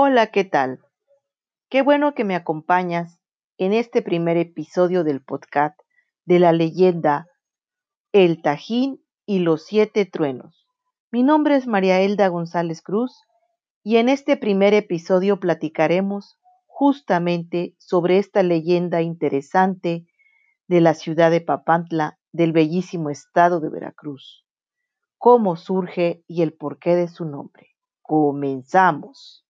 Hola, ¿qué tal? Qué bueno que me acompañas en este primer episodio del podcast de la leyenda El Tajín y los Siete Truenos. Mi nombre es María Elda González Cruz y en este primer episodio platicaremos justamente sobre esta leyenda interesante de la ciudad de Papantla del bellísimo estado de Veracruz. Cómo surge y el porqué de su nombre. Comenzamos.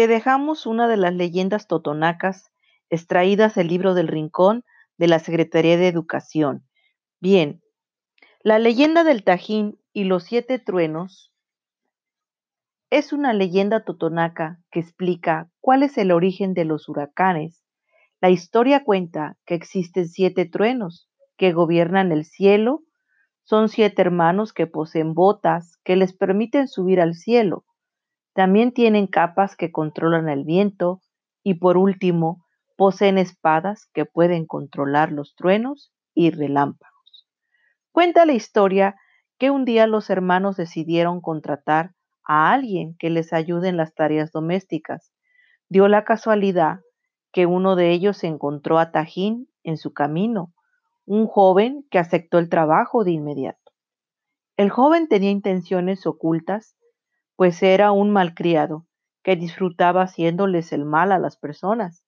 Te dejamos una de las leyendas totonacas extraídas del libro del Rincón de la Secretaría de Educación. Bien, la leyenda del Tajín y los siete truenos es una leyenda totonaca que explica cuál es el origen de los huracanes. La historia cuenta que existen siete truenos que gobiernan el cielo. Son siete hermanos que poseen botas que les permiten subir al cielo. También tienen capas que controlan el viento y por último poseen espadas que pueden controlar los truenos y relámpagos. Cuenta la historia que un día los hermanos decidieron contratar a alguien que les ayude en las tareas domésticas. Dio la casualidad que uno de ellos encontró a Tajín en su camino, un joven que aceptó el trabajo de inmediato. El joven tenía intenciones ocultas, pues era un malcriado que disfrutaba haciéndoles el mal a las personas.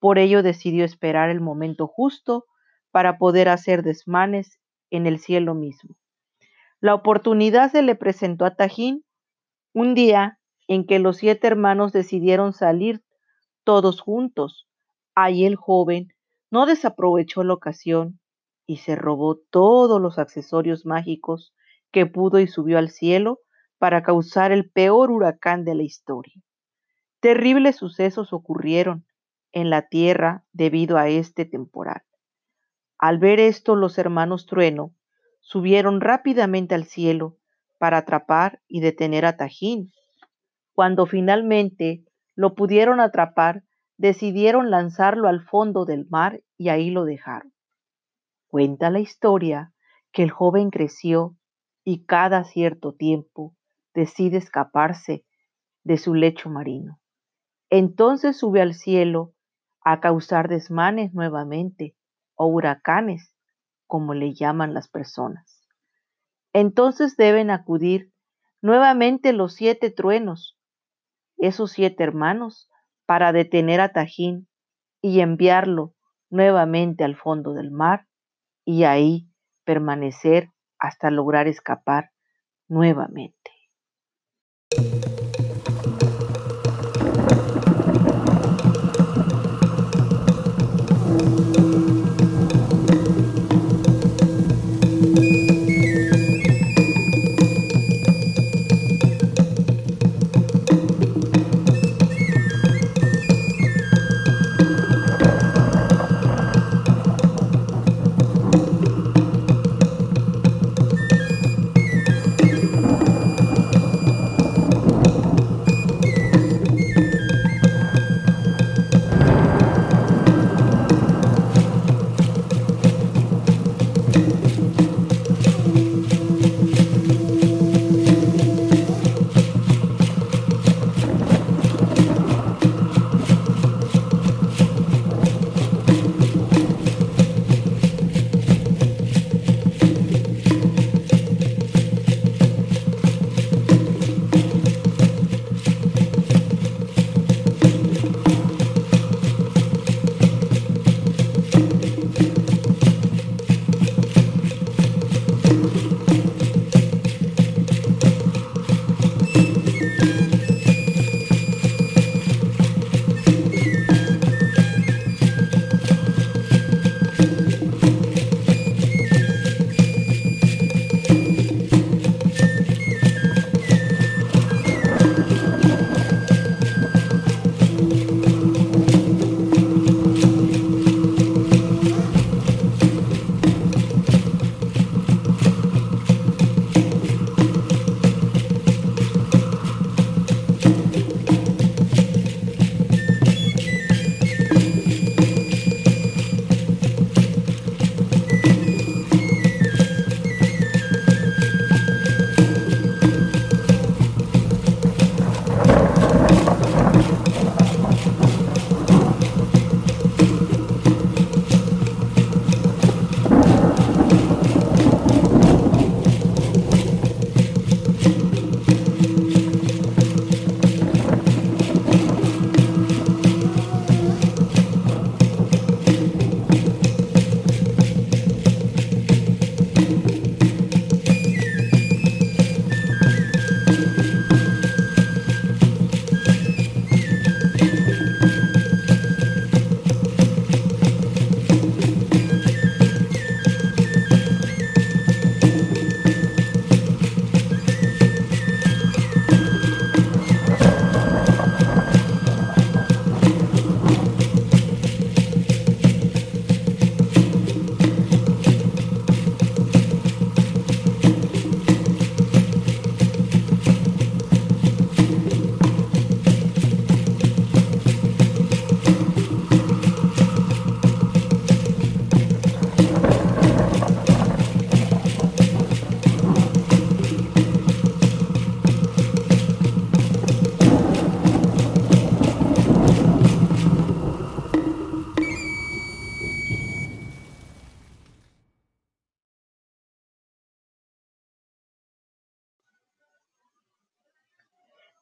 Por ello decidió esperar el momento justo para poder hacer desmanes en el cielo mismo. La oportunidad se le presentó a Tajín un día en que los siete hermanos decidieron salir todos juntos. Ahí el joven no desaprovechó la ocasión y se robó todos los accesorios mágicos que pudo y subió al cielo para causar el peor huracán de la historia. Terribles sucesos ocurrieron en la tierra debido a este temporal. Al ver esto, los hermanos Trueno subieron rápidamente al cielo para atrapar y detener a Tajín. Cuando finalmente lo pudieron atrapar, decidieron lanzarlo al fondo del mar y ahí lo dejaron. Cuenta la historia que el joven creció y cada cierto tiempo decide escaparse de su lecho marino. Entonces sube al cielo a causar desmanes nuevamente o huracanes, como le llaman las personas. Entonces deben acudir nuevamente los siete truenos, esos siete hermanos, para detener a Tajín y enviarlo nuevamente al fondo del mar y ahí permanecer hasta lograr escapar nuevamente.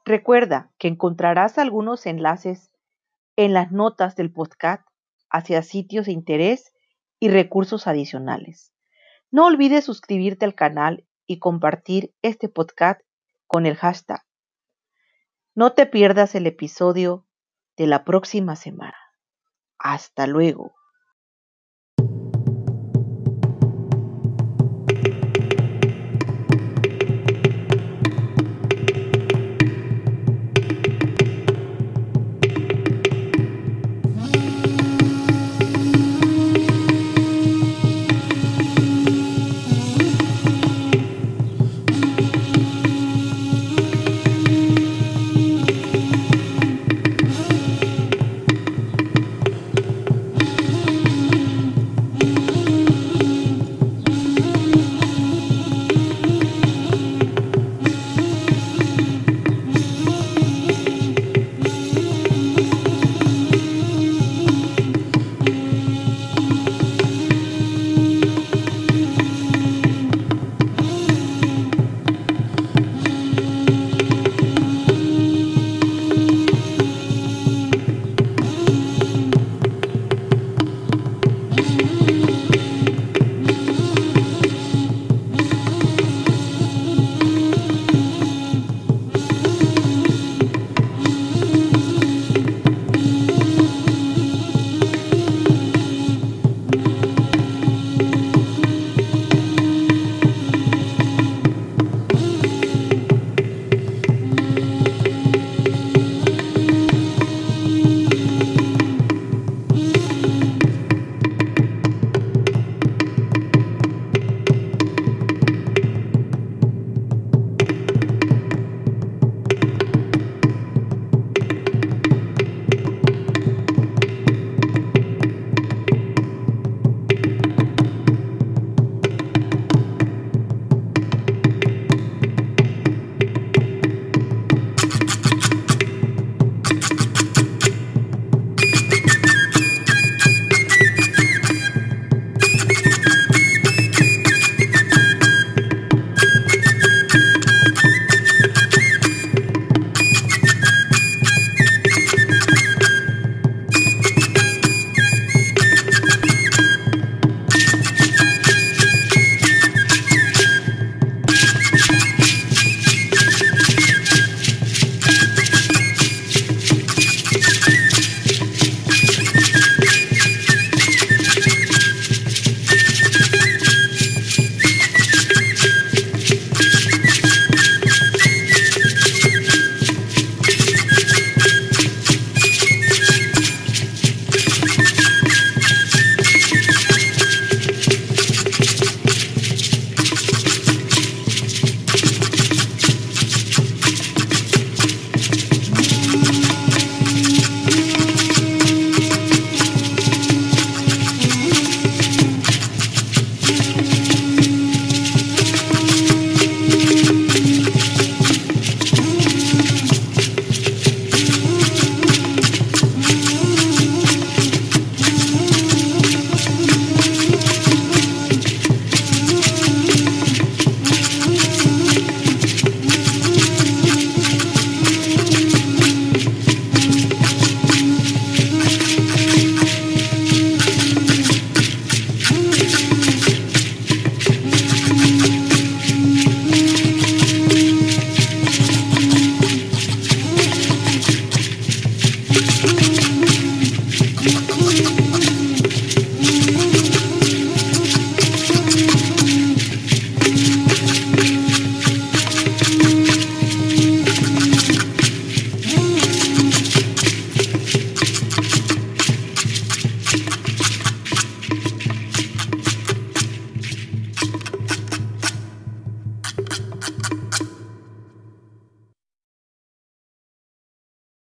Recuerda que encontrarás algunos enlaces en las notas del podcast hacia sitios de interés y recursos adicionales. No olvides suscribirte al canal y compartir este podcast con el hashtag. No te pierdas el episodio de la próxima semana. Hasta luego.